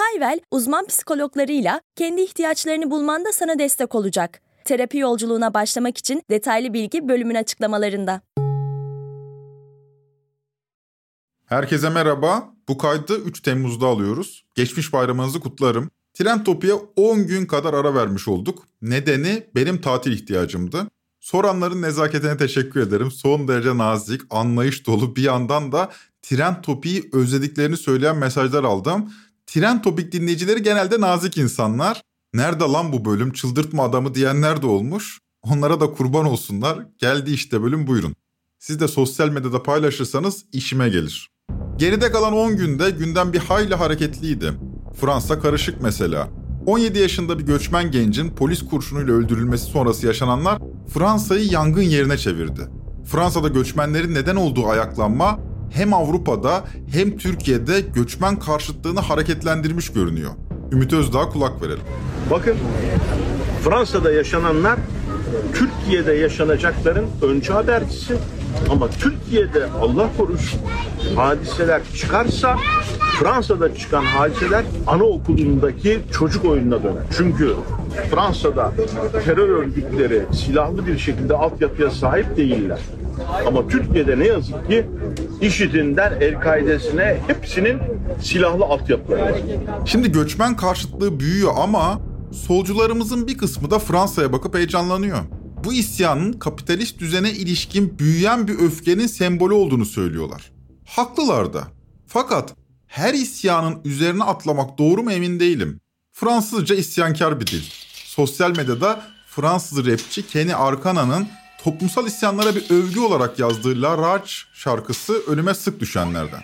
Hayvel, uzman psikologlarıyla kendi ihtiyaçlarını bulmanda sana destek olacak. Terapi yolculuğuna başlamak için detaylı bilgi bölümün açıklamalarında. Herkese merhaba. Bu kaydı 3 Temmuz'da alıyoruz. Geçmiş bayramınızı kutlarım. Trend Topi'ye 10 gün kadar ara vermiş olduk. Nedeni benim tatil ihtiyacımdı. Soranların nezaketine teşekkür ederim. Son derece nazik, anlayış dolu bir yandan da Trend Topi'yi özlediklerini söyleyen mesajlar aldım. Trend Topik dinleyicileri genelde nazik insanlar. Nerede lan bu bölüm çıldırtma adamı diyenler de olmuş. Onlara da kurban olsunlar. Geldi işte bölüm buyurun. Siz de sosyal medyada paylaşırsanız işime gelir. Geride kalan 10 günde gündem bir hayli hareketliydi. Fransa karışık mesela. 17 yaşında bir göçmen gencin polis kurşunuyla öldürülmesi sonrası yaşananlar Fransa'yı yangın yerine çevirdi. Fransa'da göçmenlerin neden olduğu ayaklanma hem Avrupa'da hem Türkiye'de göçmen karşıtlığını hareketlendirmiş görünüyor. Ümit Özdağ kulak verelim. Bakın Fransa'da yaşananlar Türkiye'de yaşanacakların önce habercisi. Ama Türkiye'de Allah korusun hadiseler çıkarsa Fransa'da çıkan hadiseler anaokulundaki çocuk oyununa döner. Çünkü Fransa'da terör örgütleri silahlı bir şekilde altyapıya sahip değiller. Ama Türkiye'de ne yazık ki IŞİD'inden El-Kaide'sine hepsinin silahlı altyapıları var. Şimdi göçmen karşıtlığı büyüyor ama solcularımızın bir kısmı da Fransa'ya bakıp heyecanlanıyor. Bu isyanın kapitalist düzene ilişkin büyüyen bir öfkenin sembolü olduğunu söylüyorlar. Haklılar da. Fakat her isyanın üzerine atlamak doğru mu emin değilim. Fransızca isyankar bir dil. Sosyal medyada Fransız rapçi Kenny Arcana'nın toplumsal isyanlara bir övgü olarak yazdığı La Rage şarkısı önüme sık düşenlerden.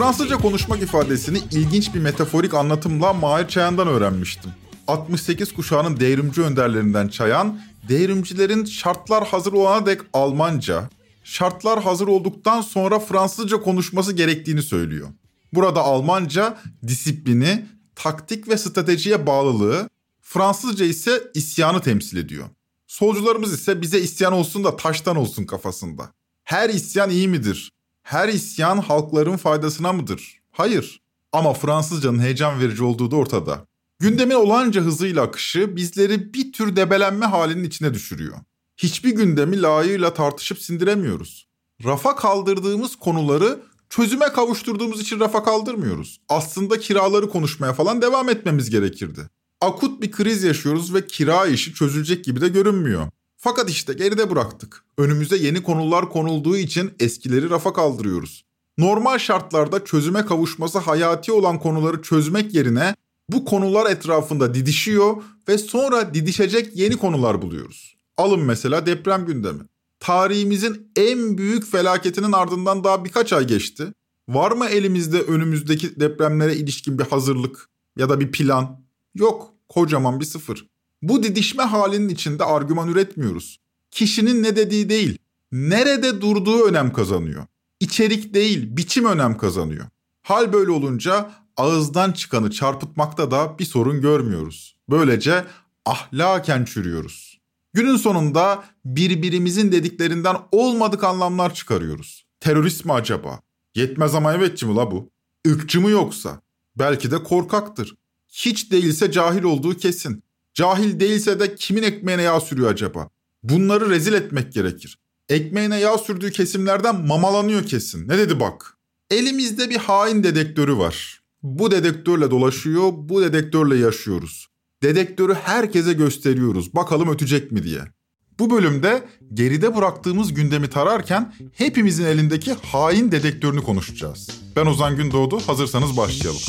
Fransızca konuşmak ifadesini ilginç bir metaforik anlatımla Mahir Çayan'dan öğrenmiştim. 68 kuşağının devrimci önderlerinden Çayan, devrimcilerin şartlar hazır olana dek Almanca, şartlar hazır olduktan sonra Fransızca konuşması gerektiğini söylüyor. Burada Almanca disiplini, taktik ve stratejiye bağlılığı, Fransızca ise isyanı temsil ediyor. Solcularımız ise bize isyan olsun da taştan olsun kafasında. Her isyan iyi midir? Her isyan halkların faydasına mıdır? Hayır. Ama Fransızcanın heyecan verici olduğu da ortada. Gündemin olanca hızıyla akışı bizleri bir tür debelenme halinin içine düşürüyor. Hiçbir gündemi layığıyla tartışıp sindiremiyoruz. Rafa kaldırdığımız konuları çözüme kavuşturduğumuz için rafa kaldırmıyoruz. Aslında kiraları konuşmaya falan devam etmemiz gerekirdi. Akut bir kriz yaşıyoruz ve kira işi çözülecek gibi de görünmüyor. Fakat işte geride bıraktık. Önümüze yeni konular konulduğu için eskileri rafa kaldırıyoruz. Normal şartlarda çözüme kavuşması hayati olan konuları çözmek yerine bu konular etrafında didişiyor ve sonra didişecek yeni konular buluyoruz. Alın mesela deprem gündemi. Tarihimizin en büyük felaketinin ardından daha birkaç ay geçti. Var mı elimizde önümüzdeki depremlere ilişkin bir hazırlık ya da bir plan? Yok, kocaman bir sıfır. Bu didişme halinin içinde argüman üretmiyoruz. Kişinin ne dediği değil, nerede durduğu önem kazanıyor. İçerik değil, biçim önem kazanıyor. Hal böyle olunca ağızdan çıkanı çarpıtmakta da bir sorun görmüyoruz. Böylece ahlaken çürüyoruz. Günün sonunda birbirimizin dediklerinden olmadık anlamlar çıkarıyoruz. Terörist mi acaba? Yetmez ama evetçi mi la bu? Irkçı mı yoksa? Belki de korkaktır. Hiç değilse cahil olduğu kesin. Cahil değilse de kimin ekmeğine yağ sürüyor acaba? Bunları rezil etmek gerekir. Ekmeğine yağ sürdüğü kesimlerden mamalanıyor kesin. Ne dedi bak? Elimizde bir hain dedektörü var. Bu dedektörle dolaşıyor, bu dedektörle yaşıyoruz. Dedektörü herkese gösteriyoruz. Bakalım ötecek mi diye. Bu bölümde geride bıraktığımız gündemi tararken hepimizin elindeki hain dedektörünü konuşacağız. Ben Ozan Gündoğdu, hazırsanız başlayalım.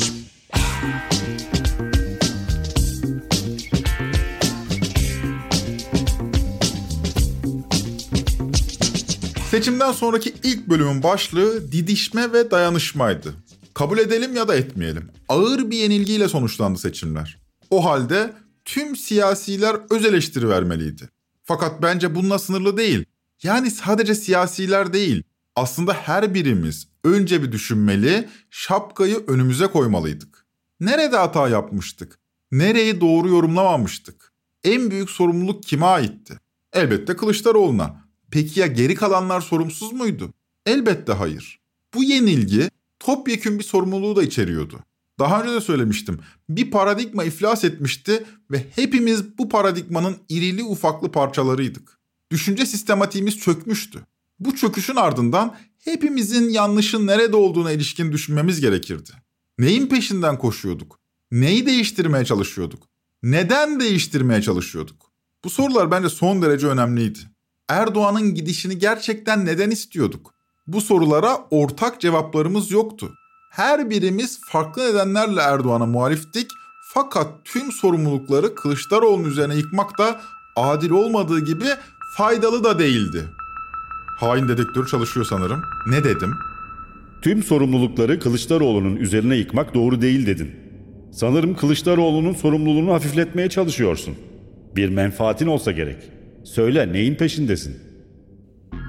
Seçimden sonraki ilk bölümün başlığı didişme ve dayanışmaydı. Kabul edelim ya da etmeyelim. Ağır bir yenilgiyle sonuçlandı seçimler. O halde tüm siyasiler öz eleştiri vermeliydi. Fakat bence bununla sınırlı değil. Yani sadece siyasiler değil. Aslında her birimiz önce bir düşünmeli, şapkayı önümüze koymalıydık. Nerede hata yapmıştık? Nereyi doğru yorumlamamıştık? En büyük sorumluluk kime aitti? Elbette Kılıçdaroğlu'na. Peki ya geri kalanlar sorumsuz muydu? Elbette hayır. Bu yenilgi topyekün bir sorumluluğu da içeriyordu. Daha önce de söylemiştim. Bir paradigma iflas etmişti ve hepimiz bu paradigmanın irili ufaklı parçalarıydık. Düşünce sistematiğimiz çökmüştü. Bu çöküşün ardından hepimizin yanlışın nerede olduğuna ilişkin düşünmemiz gerekirdi. Neyin peşinden koşuyorduk? Neyi değiştirmeye çalışıyorduk? Neden değiştirmeye çalışıyorduk? Bu sorular bence son derece önemliydi. Erdoğan'ın gidişini gerçekten neden istiyorduk? Bu sorulara ortak cevaplarımız yoktu. Her birimiz farklı nedenlerle Erdoğan'a muhaliftik fakat tüm sorumlulukları Kılıçdaroğlu'nun üzerine yıkmak da adil olmadığı gibi faydalı da değildi. Hain dedektörü çalışıyor sanırım. Ne dedim? Tüm sorumlulukları Kılıçdaroğlu'nun üzerine yıkmak doğru değil dedin. Sanırım Kılıçdaroğlu'nun sorumluluğunu hafifletmeye çalışıyorsun. Bir menfaatin olsa gerek. Söyle neyin peşindesin?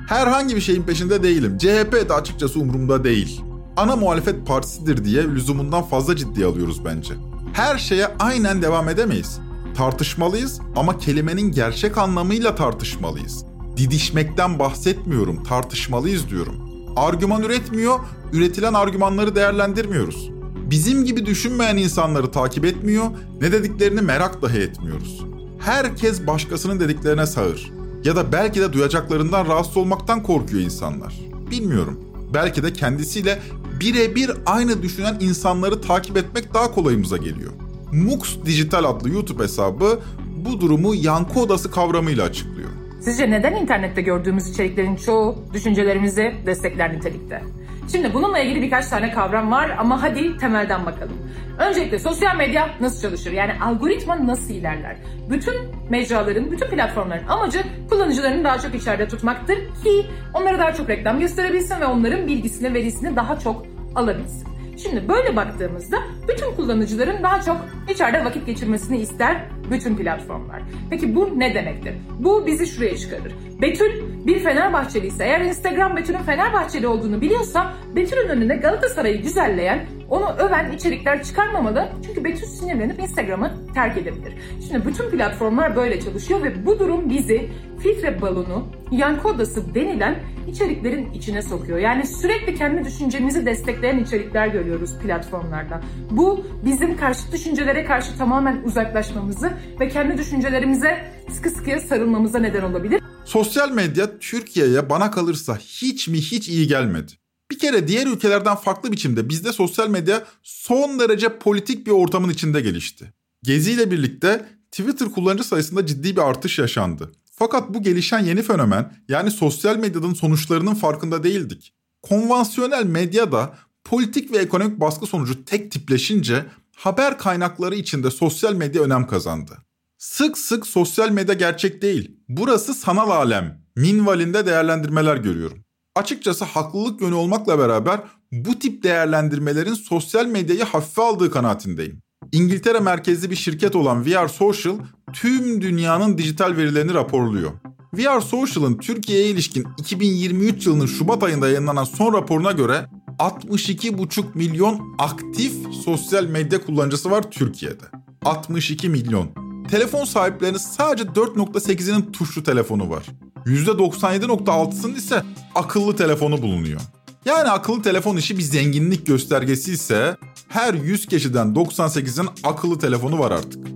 Herhangi bir şeyin peşinde değilim. CHP de açıkçası umurumda değil. Ana muhalefet partisidir diye lüzumundan fazla ciddiye alıyoruz bence. Her şeye aynen devam edemeyiz. Tartışmalıyız ama kelimenin gerçek anlamıyla tartışmalıyız. Didişmekten bahsetmiyorum, tartışmalıyız diyorum. Argüman üretmiyor, üretilen argümanları değerlendirmiyoruz. Bizim gibi düşünmeyen insanları takip etmiyor, ne dediklerini merak dahi etmiyoruz. Herkes başkasının dediklerine sağır. Ya da belki de duyacaklarından rahatsız olmaktan korkuyor insanlar. Bilmiyorum. Belki de kendisiyle birebir aynı düşünen insanları takip etmek daha kolayımıza geliyor. Mux Dijital adlı YouTube hesabı bu durumu yankı odası kavramıyla açıklıyor. Sizce neden internette gördüğümüz içeriklerin çoğu düşüncelerimizi destekler nitelikte? Şimdi bununla ilgili birkaç tane kavram var ama hadi temelden bakalım. Öncelikle sosyal medya nasıl çalışır? Yani algoritma nasıl ilerler? Bütün mecraların, bütün platformların amacı kullanıcılarını daha çok içeride tutmaktır ki onlara daha çok reklam gösterebilsin ve onların bilgisini, verisini daha çok alabilsin. Şimdi böyle baktığımızda bütün kullanıcıların daha çok içeride vakit geçirmesini ister bütün platformlar. Peki bu ne demektir? Bu bizi şuraya çıkarır. Betül bir Fenerbahçeli ise eğer Instagram Betül'ün Fenerbahçeli olduğunu biliyorsa Betül'ün önüne Galatasaray'ı güzelleyen, onu öven içerikler çıkarmamalı. Çünkü Betül sinirlenip Instagram'ı terk edebilir. Şimdi bütün platformlar böyle çalışıyor ve bu durum bizi filtre balonu, yankı odası denilen içeriklerin içine sokuyor. Yani sürekli kendi düşüncemizi destekleyen içerikler görüyoruz platformlarda. Bu bizim karşı düşüncelere karşı tamamen uzaklaşmamızı ve kendi düşüncelerimize sıkı sıkıya sarılmamıza neden olabilir. Sosyal medya Türkiye'ye bana kalırsa hiç mi hiç iyi gelmedi. Bir kere diğer ülkelerden farklı biçimde bizde sosyal medya son derece politik bir ortamın içinde gelişti. Gezi ile birlikte Twitter kullanıcı sayısında ciddi bir artış yaşandı. Fakat bu gelişen yeni fenomen yani sosyal medyanın sonuçlarının farkında değildik. Konvansiyonel medyada politik ve ekonomik baskı sonucu tek tipleşince haber kaynakları içinde sosyal medya önem kazandı. Sık sık sosyal medya gerçek değil. Burası sanal alem. Minvalinde değerlendirmeler görüyorum. Açıkçası haklılık yönü olmakla beraber bu tip değerlendirmelerin sosyal medyayı hafife aldığı kanaatindeyim. İngiltere merkezli bir şirket olan VR Social tüm dünyanın dijital verilerini raporluyor. VR Social'ın Türkiye'ye ilişkin 2023 yılının Şubat ayında yayınlanan son raporuna göre 62,5 milyon aktif sosyal medya kullanıcısı var Türkiye'de. 62 milyon. Telefon sahiplerinin sadece 4.8'inin tuşlu telefonu var. %97.6'sının ise akıllı telefonu bulunuyor. Yani akıllı telefon işi bir zenginlik göstergesi ise her 100 kişiden 98'in akıllı telefonu var artık.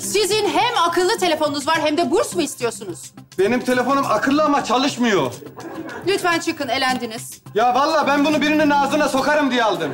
Sizin hem akıllı telefonunuz var hem de burs mu istiyorsunuz? Benim telefonum akıllı ama çalışmıyor. Lütfen çıkın, elendiniz. Ya vallahi ben bunu birinin ağzına sokarım diye aldım.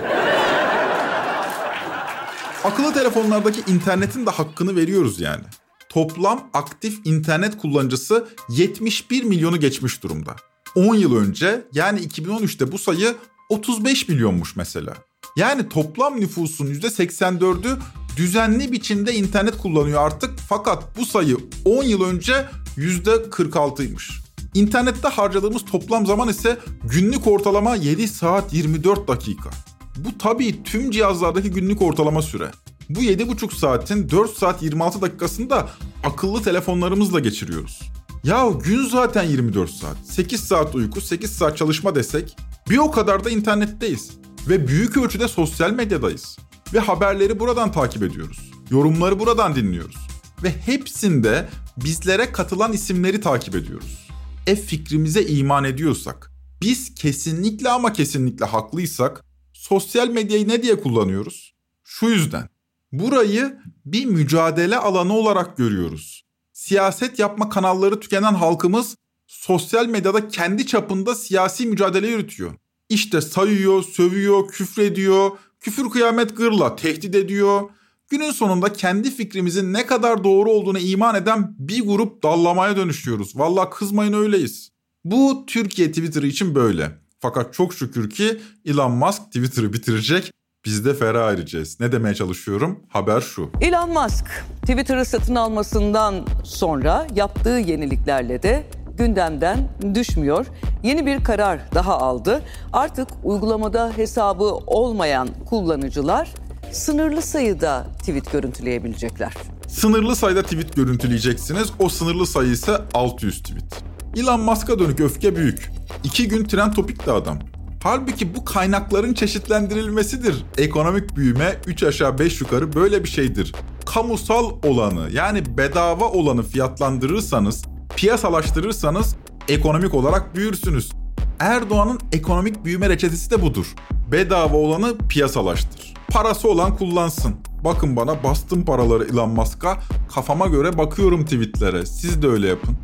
Akıllı telefonlardaki internetin de hakkını veriyoruz yani. Toplam aktif internet kullanıcısı 71 milyonu geçmiş durumda. 10 yıl önce yani 2013'te bu sayı 35 milyonmuş mesela. Yani toplam nüfusun %84'ü düzenli biçimde internet kullanıyor artık fakat bu sayı 10 yıl önce %46'ymış. İnternette harcadığımız toplam zaman ise günlük ortalama 7 saat 24 dakika. Bu tabii tüm cihazlardaki günlük ortalama süre. Bu 7,5 saatin 4 saat 26 dakikasını da akıllı telefonlarımızla geçiriyoruz. Ya gün zaten 24 saat. 8 saat uyku, 8 saat çalışma desek bir o kadar da internetteyiz. Ve büyük ölçüde sosyal medyadayız. Ve haberleri buradan takip ediyoruz. Yorumları buradan dinliyoruz. Ve hepsinde bizlere katılan isimleri takip ediyoruz. E fikrimize iman ediyorsak, biz kesinlikle ama kesinlikle haklıysak sosyal medyayı ne diye kullanıyoruz? Şu yüzden. Burayı bir mücadele alanı olarak görüyoruz. Siyaset yapma kanalları tükenen halkımız sosyal medyada kendi çapında siyasi mücadele yürütüyor. İşte sayıyor, sövüyor, küfrediyor, küfür kıyamet gırla tehdit ediyor. Günün sonunda kendi fikrimizin ne kadar doğru olduğunu iman eden bir grup dallamaya dönüşüyoruz. Valla kızmayın öyleyiz. Bu Türkiye Twitter için böyle. Fakat çok şükür ki Elon Musk Twitter'ı bitirecek. Biz de ferah ereceğiz. Ne demeye çalışıyorum? Haber şu. Elon Musk Twitter'ı satın almasından sonra yaptığı yeniliklerle de gündemden düşmüyor. Yeni bir karar daha aldı. Artık uygulamada hesabı olmayan kullanıcılar sınırlı sayıda tweet görüntüleyebilecekler. Sınırlı sayıda tweet görüntüleyeceksiniz. O sınırlı sayı ise 600 tweet. Elon Musk'a dönük öfke büyük. İki gün trend topikti adam. Halbuki bu kaynakların çeşitlendirilmesidir. Ekonomik büyüme 3 aşağı 5 yukarı böyle bir şeydir. Kamusal olanı yani bedava olanı fiyatlandırırsanız, piyasalaştırırsanız ekonomik olarak büyürsünüz. Erdoğan'ın ekonomik büyüme reçetesi de budur. Bedava olanı piyasalaştır. Parası olan kullansın. Bakın bana bastım paraları Elon Musk'a. Kafama göre bakıyorum tweetlere. Siz de öyle yapın.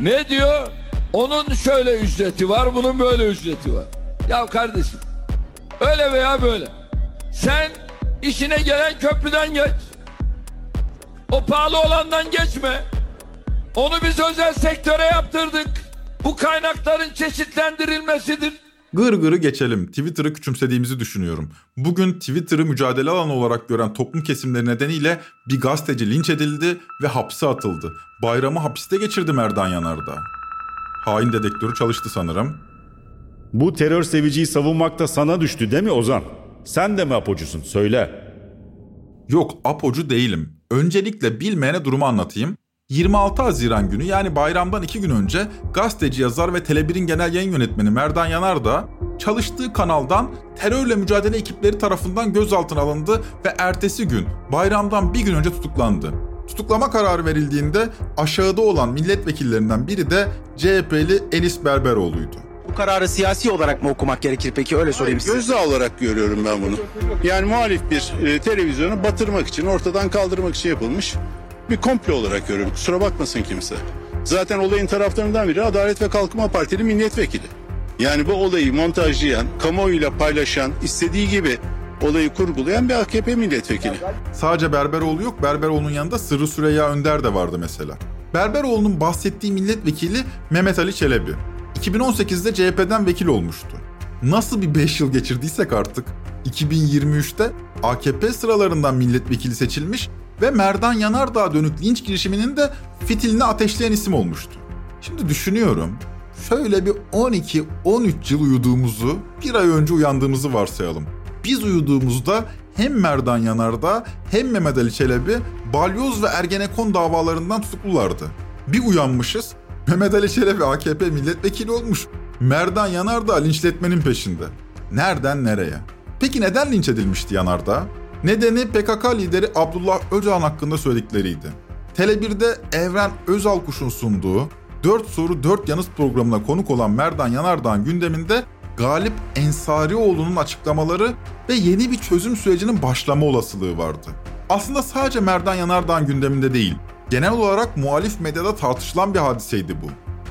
Ne diyor? Onun şöyle ücreti var, bunun böyle ücreti var. Ya kardeşim, öyle veya böyle. Sen işine gelen köprüden geç. O pahalı olandan geçme. Onu biz özel sektöre yaptırdık. Bu kaynakların çeşitlendirilmesidir. Gırgırı geçelim. Twitter'ı küçümsediğimizi düşünüyorum. Bugün Twitter'ı mücadele alanı olarak gören toplum kesimleri nedeniyle bir gazeteci linç edildi ve hapse atıldı. Bayramı hapiste geçirdi Merdan Yanardağ. Hain dedektörü çalıştı sanırım. Bu terör seviciyi savunmak da sana düştü değil mi Ozan? Sen de mi apocusun? Söyle. Yok apocu değilim. Öncelikle bilmeyene durumu anlatayım. 26 Haziran günü yani bayramdan 2 gün önce gazeteci yazar ve Tele1'in genel yayın yönetmeni Merdan Yanardağ çalıştığı kanaldan terörle mücadele ekipleri tarafından gözaltına alındı ve ertesi gün bayramdan bir gün önce tutuklandı. Tutuklama kararı verildiğinde aşağıda olan milletvekillerinden biri de CHP'li Enis Berberoğlu'ydu. Kararı siyasi olarak mı okumak gerekir peki öyle sorayım size. Gözdağı olarak görüyorum ben bunu. Yani muhalif bir e, televizyonu batırmak için, ortadan kaldırmak için yapılmış bir komplo olarak görüyorum. Kusura bakmasın kimse. Zaten olayın taraflarından biri Adalet ve Kalkınma Partili milletvekili. Yani bu olayı montajlayan, kamuoyuyla paylaşan, istediği gibi olayı kurgulayan bir AKP milletvekili. Sadece Berberoğlu yok, Berberoğlu'nun yanında Sırrı Süreyya Önder de vardı mesela. Berberoğlu'nun bahsettiği milletvekili Mehmet Ali Çelebi. 2018'de CHP'den vekil olmuştu. Nasıl bir 5 yıl geçirdiysek artık 2023'te AKP sıralarından milletvekili seçilmiş ve Merdan Yanardağ dönük linç girişiminin de fitilini ateşleyen isim olmuştu. Şimdi düşünüyorum, şöyle bir 12-13 yıl uyuduğumuzu, bir ay önce uyandığımızı varsayalım. Biz uyuduğumuzda hem Merdan Yanardağ hem Mehmet Ali Çelebi balyoz ve Ergenekon davalarından tutuklulardı. Bir uyanmışız, Mehmet Ali Çelebi AKP milletvekili olmuş, Merdan Yanardağ linçletmenin peşinde. Nereden nereye? Peki neden linç edilmişti Yanardağ? Nedeni PKK lideri Abdullah Öcalan hakkında söyledikleriydi. Tele1'de Evren Özalkuş'un sunduğu 4 soru 4 yanıt programına konuk olan Merdan Yanardağ'ın gündeminde Galip Ensarioğlu'nun açıklamaları ve yeni bir çözüm sürecinin başlama olasılığı vardı. Aslında sadece Merdan Yanardağ'ın gündeminde değil, genel olarak muhalif medyada tartışılan bir hadiseydi bu.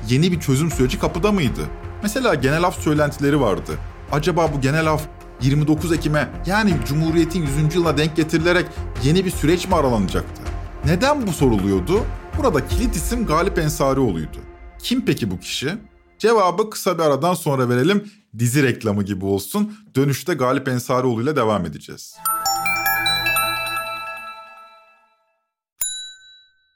Yeni bir çözüm süreci kapıda mıydı? Mesela genel af söylentileri vardı. Acaba bu genel af 29 Ekim'e yani Cumhuriyet'in 100. yılına denk getirilerek yeni bir süreç mi aralanacaktı? Neden bu soruluyordu? Burada kilit isim Galip Ensarioğlu'ydu. Kim peki bu kişi? Cevabı kısa bir aradan sonra verelim. Dizi reklamı gibi olsun. Dönüşte Galip Ensarioğlu ile devam edeceğiz.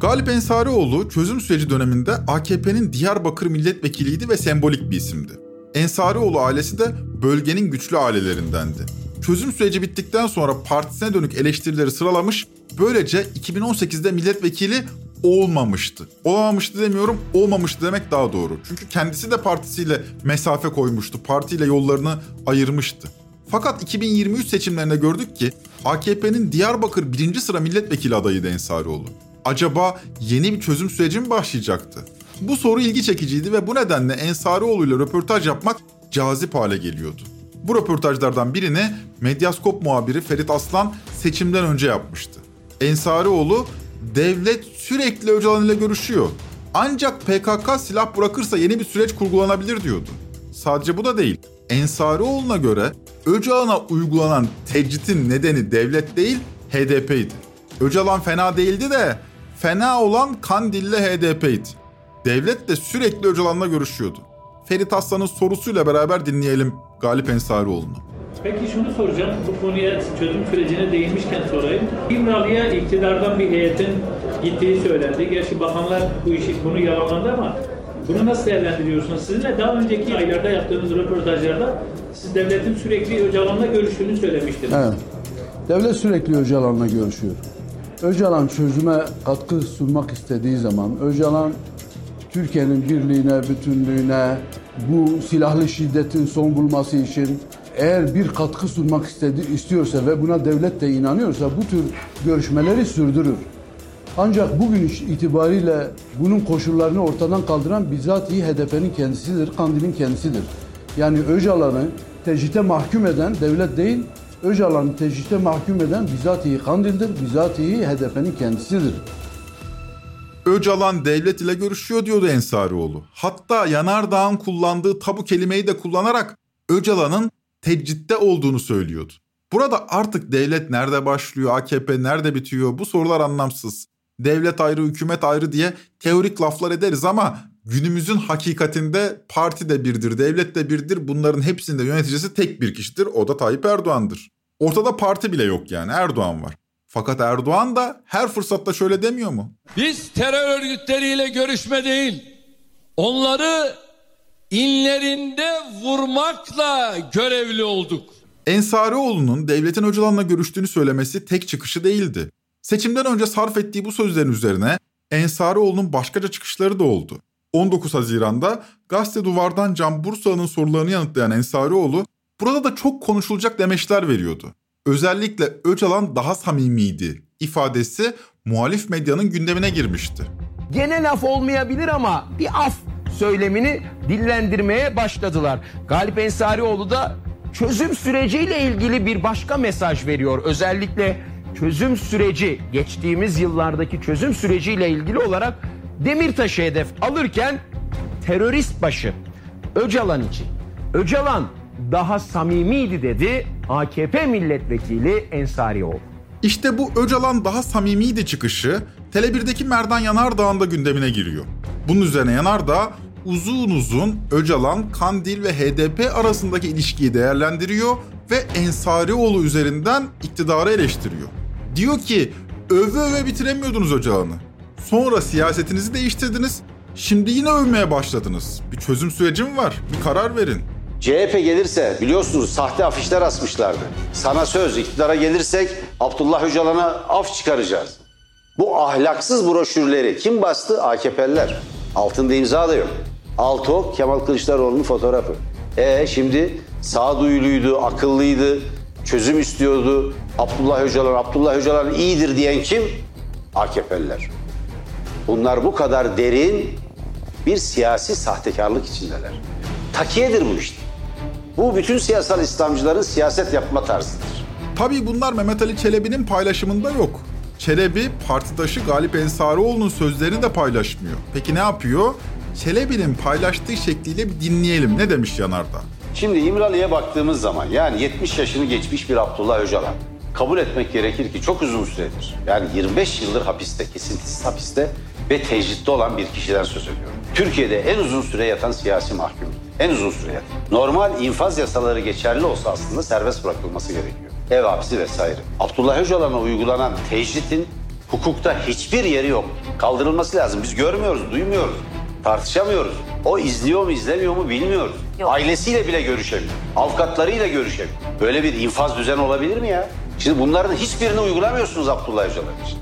Galip Ensarioğlu çözüm süreci döneminde AKP'nin Diyarbakır milletvekiliydi ve sembolik bir isimdi. Ensarioğlu ailesi de bölgenin güçlü ailelerindendi. Çözüm süreci bittikten sonra partisine dönük eleştirileri sıralamış, böylece 2018'de milletvekili olmamıştı. Olamamıştı demiyorum, olmamıştı demek daha doğru. Çünkü kendisi de partisiyle mesafe koymuştu, partiyle yollarını ayırmıştı. Fakat 2023 seçimlerinde gördük ki AKP'nin Diyarbakır birinci sıra milletvekili adayıydı Ensarioğlu acaba yeni bir çözüm süreci mi başlayacaktı? Bu soru ilgi çekiciydi ve bu nedenle Ensarioğlu ile röportaj yapmak cazip hale geliyordu. Bu röportajlardan birini Medyaskop muhabiri Ferit Aslan seçimden önce yapmıştı. Ensarioğlu devlet sürekli Öcalan ile görüşüyor. Ancak PKK silah bırakırsa yeni bir süreç kurgulanabilir diyordu. Sadece bu da değil. Ensarioğlu'na göre Öcalan'a uygulanan tecritin nedeni devlet değil HDP'ydi. Öcalan fena değildi de fena olan Kandilli HDP'ydi. Devlet de sürekli Öcalan'la görüşüyordu. Ferit Aslan'ın sorusuyla beraber dinleyelim Galip Ensarioğlu'nu. Peki şunu soracağım, bu konuya çözüm sürecine değinmişken sorayım. İmralı'ya iktidardan bir heyetin gittiği söylendi. Gerçi bakanlar bu işi bunu yalanladı ama bunu nasıl değerlendiriyorsunuz? Sizinle daha önceki aylarda yaptığınız röportajlarda siz devletin sürekli Öcalan'la görüştüğünü söylemiştiniz. Evet. Devlet sürekli Öcalan'la görüşüyor. Öcalan çözüme katkı sunmak istediği zaman, Öcalan Türkiye'nin birliğine, bütünlüğüne, bu silahlı şiddetin son bulması için eğer bir katkı sunmak istedi, istiyorsa ve buna devlet de inanıyorsa bu tür görüşmeleri sürdürür. Ancak bugün itibariyle bunun koşullarını ortadan kaldıran bizatihi HDP'nin kendisidir, Kandil'in kendisidir. Yani Öcalan'ı tecrite mahkum eden devlet değil, Öcalan'ı tecrite mahkum eden bizatihi Kandil'dir, bizatihi HDP'nin kendisidir. Öcalan devlet ile görüşüyor diyordu Ensarioğlu. Hatta Yanardağ'ın kullandığı tabu kelimeyi de kullanarak Öcalan'ın tecritte olduğunu söylüyordu. Burada artık devlet nerede başlıyor, AKP nerede bitiyor bu sorular anlamsız. Devlet ayrı, hükümet ayrı diye teorik laflar ederiz ama günümüzün hakikatinde parti de birdir, devlet de birdir. Bunların hepsinde yöneticisi tek bir kişidir. O da Tayyip Erdoğan'dır. Ortada parti bile yok yani Erdoğan var. Fakat Erdoğan da her fırsatta şöyle demiyor mu? Biz terör örgütleriyle görüşme değil, onları inlerinde vurmakla görevli olduk. Ensarioğlu'nun devletin Öcalan'la görüştüğünü söylemesi tek çıkışı değildi. Seçimden önce sarf ettiği bu sözlerin üzerine Ensarioğlu'nun başkaca çıkışları da oldu. 19 Haziran'da gazete duvardan Can Bursa'nın sorularını yanıtlayan Ensarioğlu burada da çok konuşulacak demeçler veriyordu. Özellikle Öcalan daha samimiydi ifadesi muhalif medyanın gündemine girmişti. Gene laf olmayabilir ama bir af söylemini dillendirmeye başladılar. Galip Ensarioğlu da çözüm süreciyle ilgili bir başka mesaj veriyor. Özellikle çözüm süreci, geçtiğimiz yıllardaki çözüm süreciyle ilgili olarak Demirtaş'ı hedef alırken terörist başı Öcalan için. Öcalan daha samimiydi dedi AKP milletvekili Ensarioğlu. İşte bu Öcalan daha samimiydi çıkışı Tele1'deki Merdan Yanardağ'ın da gündemine giriyor. Bunun üzerine Yanardağ uzun uzun Öcalan, Kandil ve HDP arasındaki ilişkiyi değerlendiriyor ve Ensarioğlu üzerinden iktidarı eleştiriyor. Diyor ki öve öve bitiremiyordunuz Öcalan'ı. Sonra siyasetinizi değiştirdiniz. Şimdi yine övmeye başladınız. Bir çözüm süreci mi var? Bir karar verin. CHP gelirse biliyorsunuz sahte afişler asmışlardı. Sana söz iktidara gelirsek Abdullah Öcalan'a af çıkaracağız. Bu ahlaksız broşürleri kim bastı? AKP'liler. Altında imza da yok. Alto Kemal Kılıçdaroğlu'nun fotoğrafı. E şimdi sağduyuluydu, akıllıydı, çözüm istiyordu. Abdullah Öcalan, Abdullah Öcalan iyidir diyen kim? AKP'liler. Bunlar bu kadar derin bir siyasi sahtekarlık içindeler. Takiyedir bu işte. Bu bütün siyasal İslamcıların siyaset yapma tarzıdır. Tabii bunlar Mehmet Ali Çelebi'nin paylaşımında yok. Çelebi partidaşı Galip Ensarioğlu'nun sözlerini de paylaşmıyor. Peki ne yapıyor? Çelebi'nin paylaştığı şekliyle bir dinleyelim. Ne demiş Yanardağ? Şimdi İmralı'ya baktığımız zaman yani 70 yaşını geçmiş bir Abdullah Öcalan kabul etmek gerekir ki çok uzun süredir. Yani 25 yıldır hapiste, kesintisiz hapiste ve tecritte olan bir kişiden söz ediyorum. Türkiye'de en uzun süre yatan siyasi mahkum. En uzun süre yatan. Normal infaz yasaları geçerli olsa aslında serbest bırakılması gerekiyor. Ev hapsi vesaire. Abdullah Öcalan'a uygulanan tecritin hukukta hiçbir yeri yok. Kaldırılması lazım. Biz görmüyoruz, duymuyoruz. Tartışamıyoruz. O izliyor mu izlemiyor mu bilmiyoruz. Ailesiyle bile görüşemiyor. Avukatlarıyla görüşemiyor. Böyle bir infaz düzen olabilir mi ya? Şimdi bunların hiçbirini uygulamıyorsunuz Abdullah Öcalan için.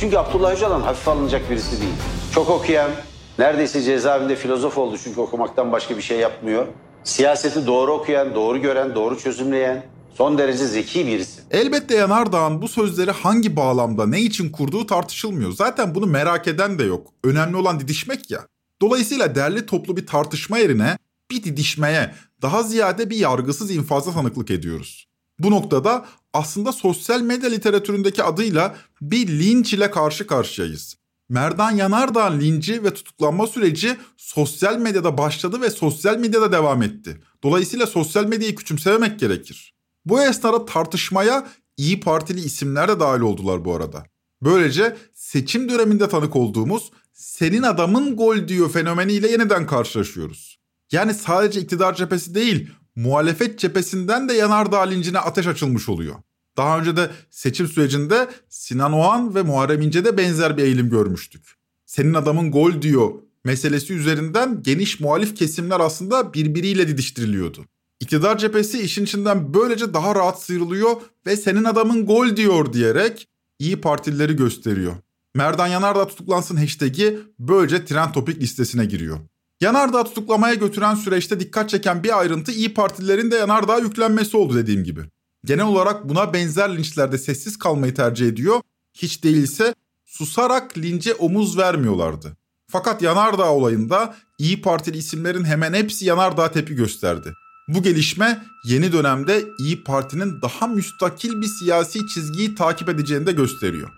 Çünkü Abdullah Öcalan hafife alınacak birisi değil. Çok okuyan, neredeyse cezaevinde filozof oldu çünkü okumaktan başka bir şey yapmıyor. Siyaseti doğru okuyan, doğru gören, doğru çözümleyen, son derece zeki birisi. Elbette Yanardağ'ın bu sözleri hangi bağlamda, ne için kurduğu tartışılmıyor. Zaten bunu merak eden de yok. Önemli olan didişmek ya. Dolayısıyla derli toplu bir tartışma yerine bir didişmeye, daha ziyade bir yargısız infaza tanıklık ediyoruz. Bu noktada aslında sosyal medya literatüründeki adıyla bir linç ile karşı karşıyayız. Merdan Yanardağ'ın linci ve tutuklanma süreci sosyal medyada başladı ve sosyal medyada devam etti. Dolayısıyla sosyal medyayı küçümsememek gerekir. Bu esnada tartışmaya İyi Partili isimler de dahil oldular bu arada. Böylece seçim döneminde tanık olduğumuz senin adamın gol diyor fenomeniyle yeniden karşılaşıyoruz. Yani sadece iktidar cephesi değil, muhalefet cephesinden de yanardağ lincine ateş açılmış oluyor. Daha önce de seçim sürecinde Sinan Oğan ve Muharrem İnce'de benzer bir eğilim görmüştük. Senin adamın gol diyor meselesi üzerinden geniş muhalif kesimler aslında birbiriyle didiştiriliyordu. İktidar cephesi işin içinden böylece daha rahat sıyrılıyor ve senin adamın gol diyor diyerek iyi partilileri gösteriyor. Merdan Yanardağ tutuklansın hashtag'i böylece trend topik listesine giriyor. Yanardağ tutuklamaya götüren süreçte dikkat çeken bir ayrıntı iyi Partilerin de Yanardağ yüklenmesi oldu dediğim gibi. Genel olarak buna benzer linçlerde sessiz kalmayı tercih ediyor. Hiç değilse susarak lince omuz vermiyorlardı. Fakat Yanardağ olayında İyi Partili isimlerin hemen hepsi Yanardağ tepki gösterdi. Bu gelişme yeni dönemde İyi Parti'nin daha müstakil bir siyasi çizgiyi takip edeceğini de gösteriyor.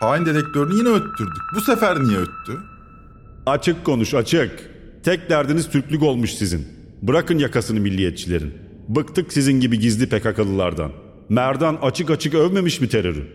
Hain dedektörünü yine öttürdük. Bu sefer niye öttü? Açık konuş açık. Tek derdiniz Türklük olmuş sizin. Bırakın yakasını milliyetçilerin. Bıktık sizin gibi gizli PKK'lılardan. Merdan açık açık övmemiş mi terörü?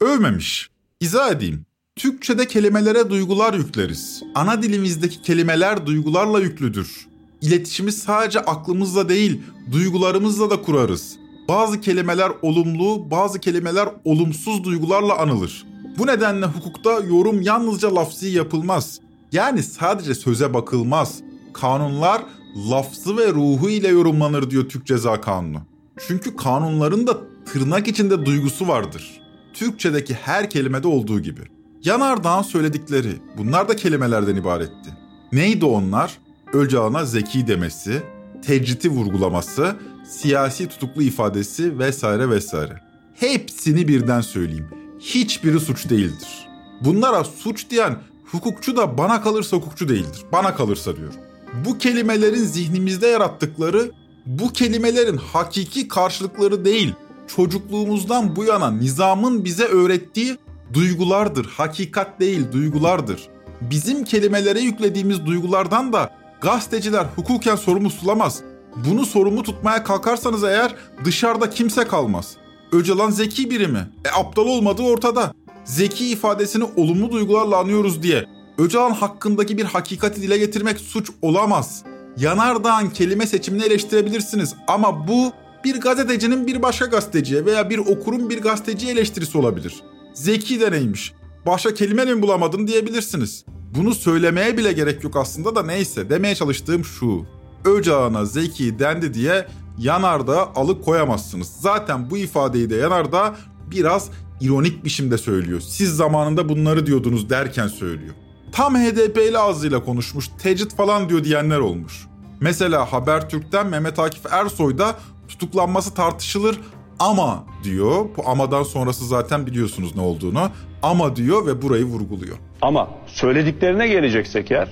Övmemiş. İzah edeyim. Türkçe'de kelimelere duygular yükleriz. Ana dilimizdeki kelimeler duygularla yüklüdür. İletişimi sadece aklımızla değil, duygularımızla da kurarız. Bazı kelimeler olumlu, bazı kelimeler olumsuz duygularla anılır. Bu nedenle hukukta yorum yalnızca lafzi yapılmaz. Yani sadece söze bakılmaz. Kanunlar lafzı ve ruhu ile yorumlanır diyor Türk Ceza Kanunu. Çünkü kanunların da tırnak içinde duygusu vardır. Türkçedeki her kelimede olduğu gibi. Yanardağ'ın söyledikleri bunlar da kelimelerden ibaretti. Neydi onlar? Öcalan'a zeki demesi, tecriti vurgulaması, siyasi tutuklu ifadesi vesaire vesaire. Hepsini birden söyleyeyim. Hiçbiri suç değildir. Bunlara suç diyen hukukçu da bana kalırsa hukukçu değildir. Bana kalırsa diyorum. Bu kelimelerin zihnimizde yarattıkları bu kelimelerin hakiki karşılıkları değil. Çocukluğumuzdan bu yana nizamın bize öğrettiği duygulardır. Hakikat değil, duygulardır. Bizim kelimelere yüklediğimiz duygulardan da gazeteciler hukuken sorumlu tutulamaz. Bunu sorumlu tutmaya kalkarsanız eğer dışarıda kimse kalmaz. Öcalan zeki biri mi? E aptal olmadığı ortada. Zeki ifadesini olumlu duygularla anıyoruz diye Öcalan hakkındaki bir hakikati dile getirmek suç olamaz. Yanardağ'ın kelime seçimini eleştirebilirsiniz ama bu bir gazetecinin bir başka gazeteciye veya bir okurun bir gazeteciye eleştirisi olabilir. Zeki de neymiş? Başka kelime mi bulamadın diyebilirsiniz. Bunu söylemeye bile gerek yok aslında da neyse demeye çalıştığım şu. Öcalan'a zeki dendi diye yanarda alık koyamazsınız. Zaten bu ifadeyi de yanarda biraz ironik biçimde söylüyor. Siz zamanında bunları diyordunuz derken söylüyor. Tam HDP'li ağzıyla konuşmuş, tecrit falan diyor diyenler olmuş. Mesela Habertürk'ten Mehmet Akif Ersoy da tutuklanması tartışılır ama diyor. Bu amadan sonrası zaten biliyorsunuz ne olduğunu. Ama diyor ve burayı vurguluyor. Ama söylediklerine geleceksek eğer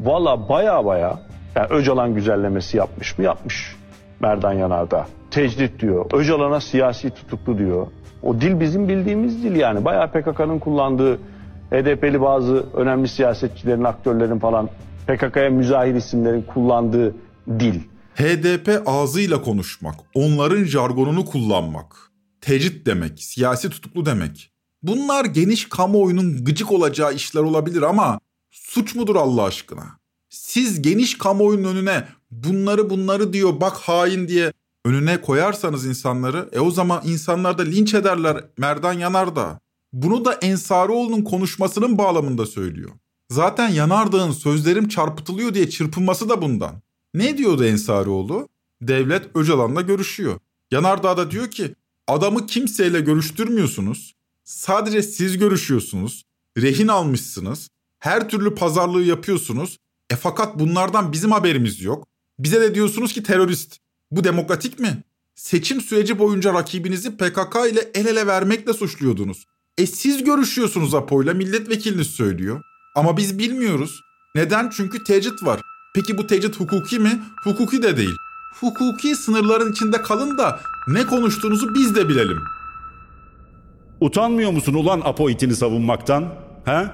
valla baya baya yani Öcalan güzellemesi yapmış mı? Yapmış. Merdan Yanardağ. Tecrit diyor. Öcalan'a siyasi tutuklu diyor. O dil bizim bildiğimiz dil yani. Bayağı PKK'nın kullandığı HDP'li bazı önemli siyasetçilerin, aktörlerin falan PKK'ya müzahir isimlerin kullandığı dil. HDP ağzıyla konuşmak, onların jargonunu kullanmak, tecrit demek, siyasi tutuklu demek. Bunlar geniş kamuoyunun gıcık olacağı işler olabilir ama suç mudur Allah aşkına? Siz geniş kamuoyunun önüne bunları bunları diyor bak hain diye önüne koyarsanız insanları e o zaman insanlar da linç ederler Merdan Yanardağ. Bunu da Ensarioğlu'nun konuşmasının bağlamında söylüyor. Zaten Yanardağ'ın sözlerim çarpıtılıyor diye çırpınması da bundan. Ne diyordu Ensarioğlu? Devlet Öcalan'la görüşüyor. Yanardağ da diyor ki adamı kimseyle görüştürmüyorsunuz. Sadece siz görüşüyorsunuz. Rehin almışsınız. Her türlü pazarlığı yapıyorsunuz. E fakat bunlardan bizim haberimiz yok. Bize de diyorsunuz ki terörist. Bu demokratik mi? Seçim süreci boyunca rakibinizi PKK ile el ele vermekle suçluyordunuz. E siz görüşüyorsunuz Apo'yla milletvekiliniz söylüyor. Ama biz bilmiyoruz. Neden? Çünkü tecrit var. Peki bu tecrit hukuki mi? Hukuki de değil. Hukuki sınırların içinde kalın da ne konuştuğunuzu biz de bilelim. Utanmıyor musun ulan Apo itini savunmaktan? He?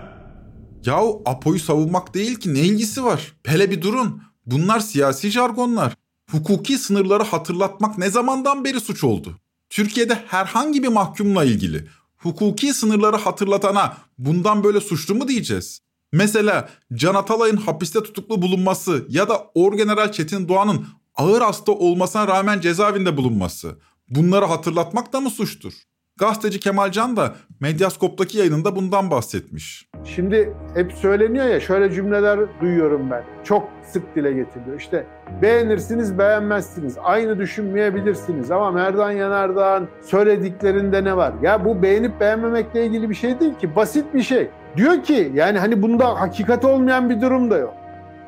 Yahu Apo'yu savunmak değil ki ne ilgisi var? Hele bir durun. Bunlar siyasi jargonlar. Hukuki sınırları hatırlatmak ne zamandan beri suç oldu? Türkiye'de herhangi bir mahkumla ilgili hukuki sınırları hatırlatana bundan böyle suçlu mu diyeceğiz? Mesela Can Atalay'ın hapiste tutuklu bulunması ya da Orgeneral Çetin Doğan'ın ağır hasta olmasına rağmen cezaevinde bulunması. Bunları hatırlatmak da mı suçtur? Gazeteci Kemal Can da Medyaskop'taki yayınında bundan bahsetmiş. Şimdi hep söyleniyor ya şöyle cümleler duyuyorum ben. Çok sık dile getiriliyor. İşte beğenirsiniz beğenmezsiniz. Aynı düşünmeyebilirsiniz ama Merdan Yanardağ'ın söylediklerinde ne var? Ya bu beğenip beğenmemekle ilgili bir şey değil ki. Basit bir şey. Diyor ki yani hani bunda hakikat olmayan bir durum da yok.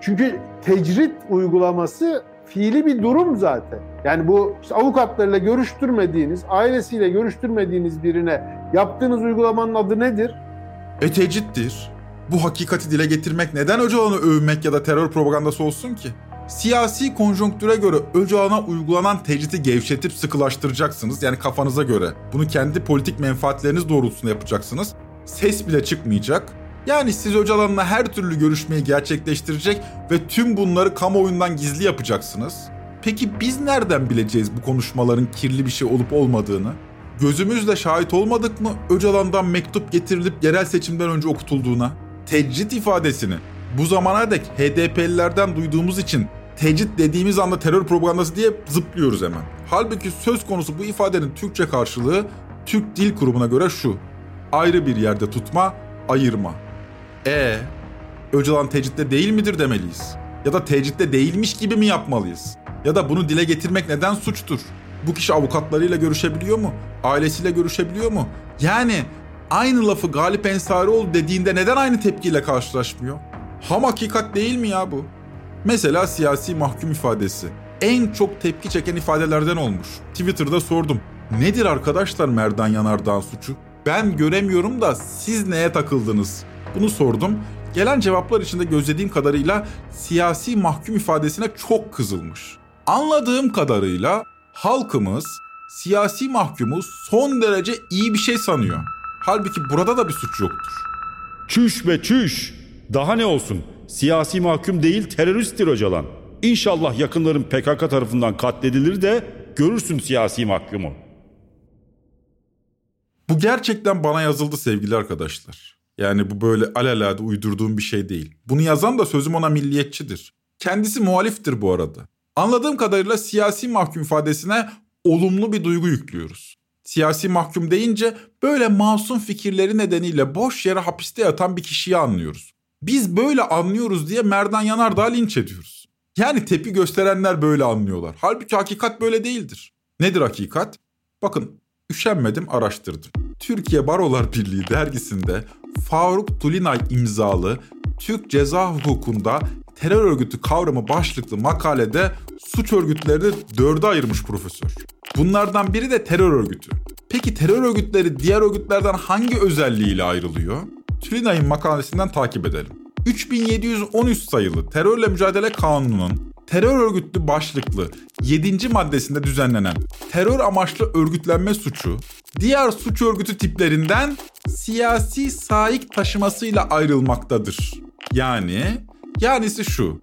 Çünkü tecrit uygulaması fiili bir durum zaten. Yani bu işte avukatlarıyla görüştürmediğiniz, ailesiyle görüştürmediğiniz birine yaptığınız uygulamanın adı nedir? E. Bu hakikati dile getirmek neden Öcalan'ı övmek ya da terör propagandası olsun ki? Siyasi konjonktüre göre Öcalan'a uygulanan tecriti gevşetip sıkılaştıracaksınız. Yani kafanıza göre. Bunu kendi politik menfaatleriniz doğrultusunda yapacaksınız. Ses bile çıkmayacak. Yani siz Öcalan'la her türlü görüşmeyi gerçekleştirecek ve tüm bunları kamuoyundan gizli yapacaksınız. Peki biz nereden bileceğiz bu konuşmaların kirli bir şey olup olmadığını? Gözümüzle şahit olmadık mı Öcalan'dan mektup getirilip yerel seçimden önce okutulduğuna? Tecrit ifadesini bu zamana dek HDP'lilerden duyduğumuz için tecrit dediğimiz anda terör propagandası diye zıplıyoruz hemen. Halbuki söz konusu bu ifadenin Türkçe karşılığı Türk Dil Kurumu'na göre şu. Ayrı bir yerde tutma, ayırma. E Öcalan tecritte değil midir demeliyiz? Ya da tecritte değilmiş gibi mi yapmalıyız? Ya da bunu dile getirmek neden suçtur? Bu kişi avukatlarıyla görüşebiliyor mu? Ailesiyle görüşebiliyor mu? Yani aynı lafı Galip Ensarioğlu dediğinde neden aynı tepkiyle karşılaşmıyor? Ham hakikat değil mi ya bu? Mesela siyasi mahkum ifadesi. En çok tepki çeken ifadelerden olmuş. Twitter'da sordum. Nedir arkadaşlar Merdan Yanardağ'ın suçu? Ben göremiyorum da siz neye takıldınız? Bunu sordum. Gelen cevaplar içinde gözlediğim kadarıyla siyasi mahkum ifadesine çok kızılmış. Anladığım kadarıyla halkımız siyasi mahkumu son derece iyi bir şey sanıyor. Halbuki burada da bir suç yoktur. Çüş be çüş. Daha ne olsun? Siyasi mahkum değil teröristtir Öcalan. İnşallah yakınların PKK tarafından katledilir de görürsün siyasi mahkumu. Bu gerçekten bana yazıldı sevgili arkadaşlar. Yani bu böyle alelade uydurduğum bir şey değil. Bunu yazan da sözüm ona milliyetçidir. Kendisi muhaliftir bu arada. Anladığım kadarıyla siyasi mahkum ifadesine olumlu bir duygu yüklüyoruz. Siyasi mahkum deyince böyle masum fikirleri nedeniyle boş yere hapiste yatan bir kişiyi anlıyoruz. Biz böyle anlıyoruz diye Merdan Yanardağ linç ediyoruz. Yani tepi gösterenler böyle anlıyorlar. Halbuki hakikat böyle değildir. Nedir hakikat? Bakın üşenmedim araştırdım. Türkiye Barolar Birliği dergisinde Faruk Tulinay imzalı Türk Ceza Hukukunda terör örgütü kavramı başlıklı makalede suç örgütlerini dörde ayırmış profesör. Bunlardan biri de terör örgütü. Peki terör örgütleri diğer örgütlerden hangi özelliğiyle ayrılıyor? Tulinay'ın makalesinden takip edelim. 3713 sayılı Terörle Mücadele Kanunu'nun terör örgütlü başlıklı 7. maddesinde düzenlenen terör amaçlı örgütlenme suçu, diğer suç örgütü tiplerinden siyasi saik taşımasıyla ayrılmaktadır. Yani, yanisi şu,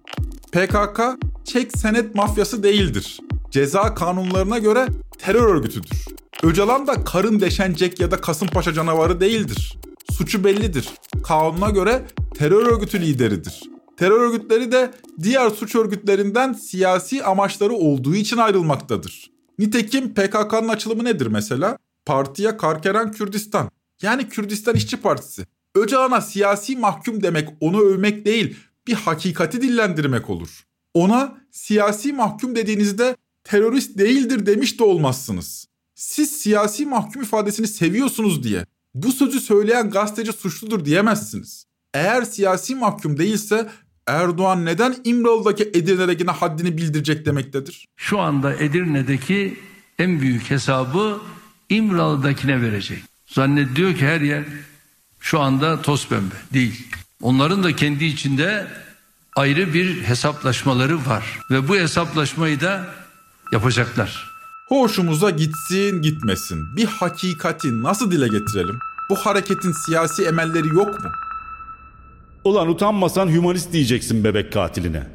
PKK çek senet mafyası değildir. Ceza kanunlarına göre terör örgütüdür. Öcalan da karın deşen ya da Kasımpaşa canavarı değildir. Suçu bellidir. Kanuna göre terör örgütü lideridir. Terör örgütleri de diğer suç örgütlerinden siyasi amaçları olduğu için ayrılmaktadır. Nitekim PKK'nın açılımı nedir mesela? Partiye Karkeren Kürdistan. Yani Kürdistan İşçi Partisi. Öcalan'a siyasi mahkum demek onu övmek değil, bir hakikati dillendirmek olur. Ona siyasi mahkum dediğinizde terörist değildir demiş de olmazsınız. Siz siyasi mahkum ifadesini seviyorsunuz diye bu sözü söyleyen gazeteci suçludur diyemezsiniz. Eğer siyasi mahkum değilse Erdoğan neden İmralı'daki Edirne'dekine haddini bildirecek demektedir? Şu anda Edirne'deki en büyük hesabı İmralı'dakine verecek. Zannediyor ki her yer şu anda toz pembe. Değil. Onların da kendi içinde ayrı bir hesaplaşmaları var. Ve bu hesaplaşmayı da yapacaklar. Hoşumuza gitsin gitmesin bir hakikati nasıl dile getirelim? Bu hareketin siyasi emelleri yok mu? Ulan utanmasan hümanist diyeceksin bebek katiline.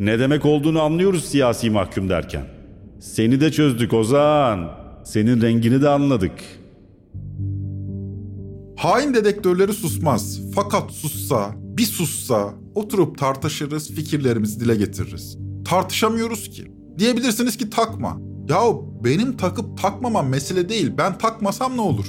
Ne demek olduğunu anlıyoruz siyasi mahkum derken. Seni de çözdük Ozan. Senin rengini de anladık. Hain dedektörleri susmaz. Fakat sussa, bir sussa oturup tartışırız, fikirlerimizi dile getiririz. Tartışamıyoruz ki. Diyebilirsiniz ki takma. Yahu benim takıp takmamam mesele değil. Ben takmasam ne olur?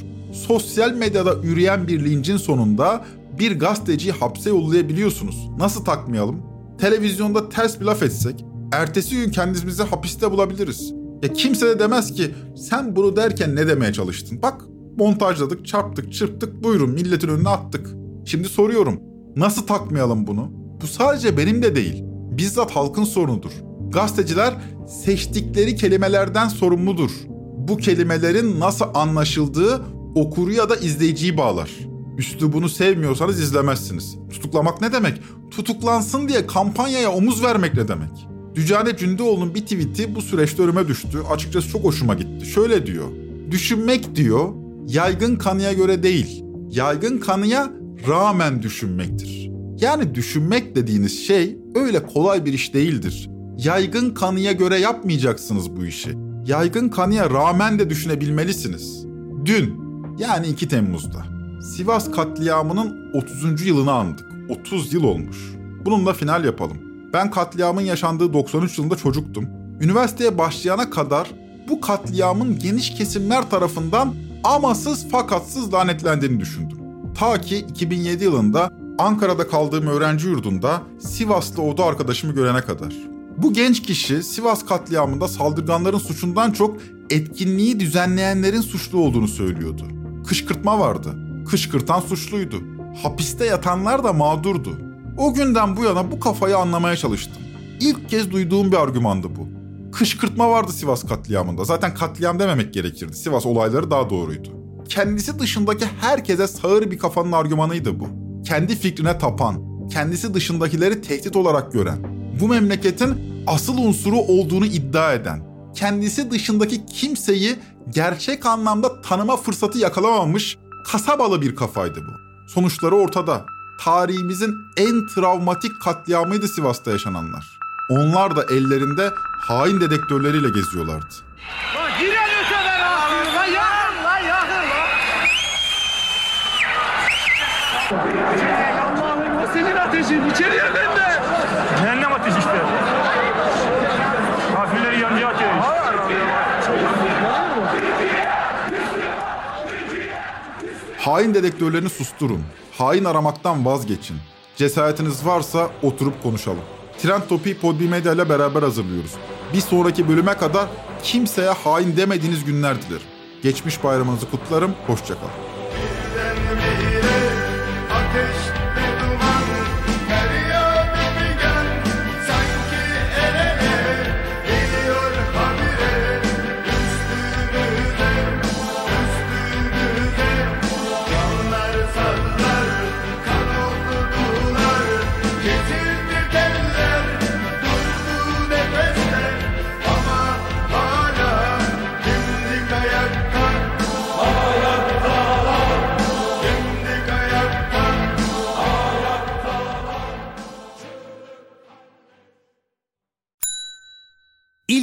Sosyal medyada üreyen bir lincin sonunda bir gazeteciyi hapse yollayabiliyorsunuz. Nasıl takmayalım? Televizyonda ters bir laf etsek, ertesi gün kendimizi hapiste bulabiliriz. Ya kimse de demez ki sen bunu derken ne demeye çalıştın? Bak montajladık, çarptık, çırptık, buyurun milletin önüne attık. Şimdi soruyorum, nasıl takmayalım bunu? Bu sadece benim de değil, bizzat halkın sorunudur. Gazeteciler seçtikleri kelimelerden sorumludur. Bu kelimelerin nasıl anlaşıldığı okuru ya da izleyiciyi bağlar. Üslubunu sevmiyorsanız izlemezsiniz. Tutuklamak ne demek? Tutuklansın diye kampanyaya omuz vermek ne demek? Dücane Cündüoğlu'nun bir tweet'i bu süreçte önüme düştü. Açıkçası çok hoşuma gitti. Şöyle diyor. Düşünmek diyor, yaygın kanıya göre değil, yaygın kanıya rağmen düşünmektir. Yani düşünmek dediğiniz şey öyle kolay bir iş değildir. Yaygın kanıya göre yapmayacaksınız bu işi. Yaygın kanıya rağmen de düşünebilmelisiniz. Dün yani 2 Temmuz'da Sivas katliamının 30. yılını andık. 30 yıl olmuş. Bununla final yapalım. Ben katliamın yaşandığı 93 yılında çocuktum. Üniversiteye başlayana kadar bu katliamın geniş kesimler tarafından amasız fakatsız lanetlendiğini düşündüm. Ta ki 2007 yılında Ankara'da kaldığım öğrenci yurdunda Sivaslı oda arkadaşımı görene kadar. Bu genç kişi Sivas katliamında saldırganların suçundan çok etkinliği düzenleyenlerin suçlu olduğunu söylüyordu. Kışkırtma vardı. Kışkırtan suçluydu. Hapiste yatanlar da mağdurdu. O günden bu yana bu kafayı anlamaya çalıştım. İlk kez duyduğum bir argümandı bu. Kışkırtma vardı Sivas katliamında. Zaten katliam dememek gerekirdi. Sivas olayları daha doğruydu. Kendisi dışındaki herkese sağır bir kafanın argümanıydı bu. Kendi fikrine tapan, kendisi dışındakileri tehdit olarak gören, bu memleketin asıl unsuru olduğunu iddia eden, kendisi dışındaki kimseyi gerçek anlamda tanıma fırsatı yakalamamış kasabalı bir kafaydı bu. Sonuçları ortada. Tarihimizin en travmatik katliamıydı Sivas'ta yaşananlar. Onlar da ellerinde hain dedektörleriyle geziyorlardı. Allah'ım o senin ateşin içeriye bende. Cehennem ateşi işte. Kafirleri yancı atıyor. Hain dedektörlerini susturun. Hain aramaktan vazgeçin. Cesaretiniz varsa oturup konuşalım. Trend Topi'yi Podbi Medya ile beraber hazırlıyoruz. Bir sonraki bölüme kadar kimseye hain demediğiniz günler dilerim. Geçmiş bayramınızı kutlarım. Hoşçakalın.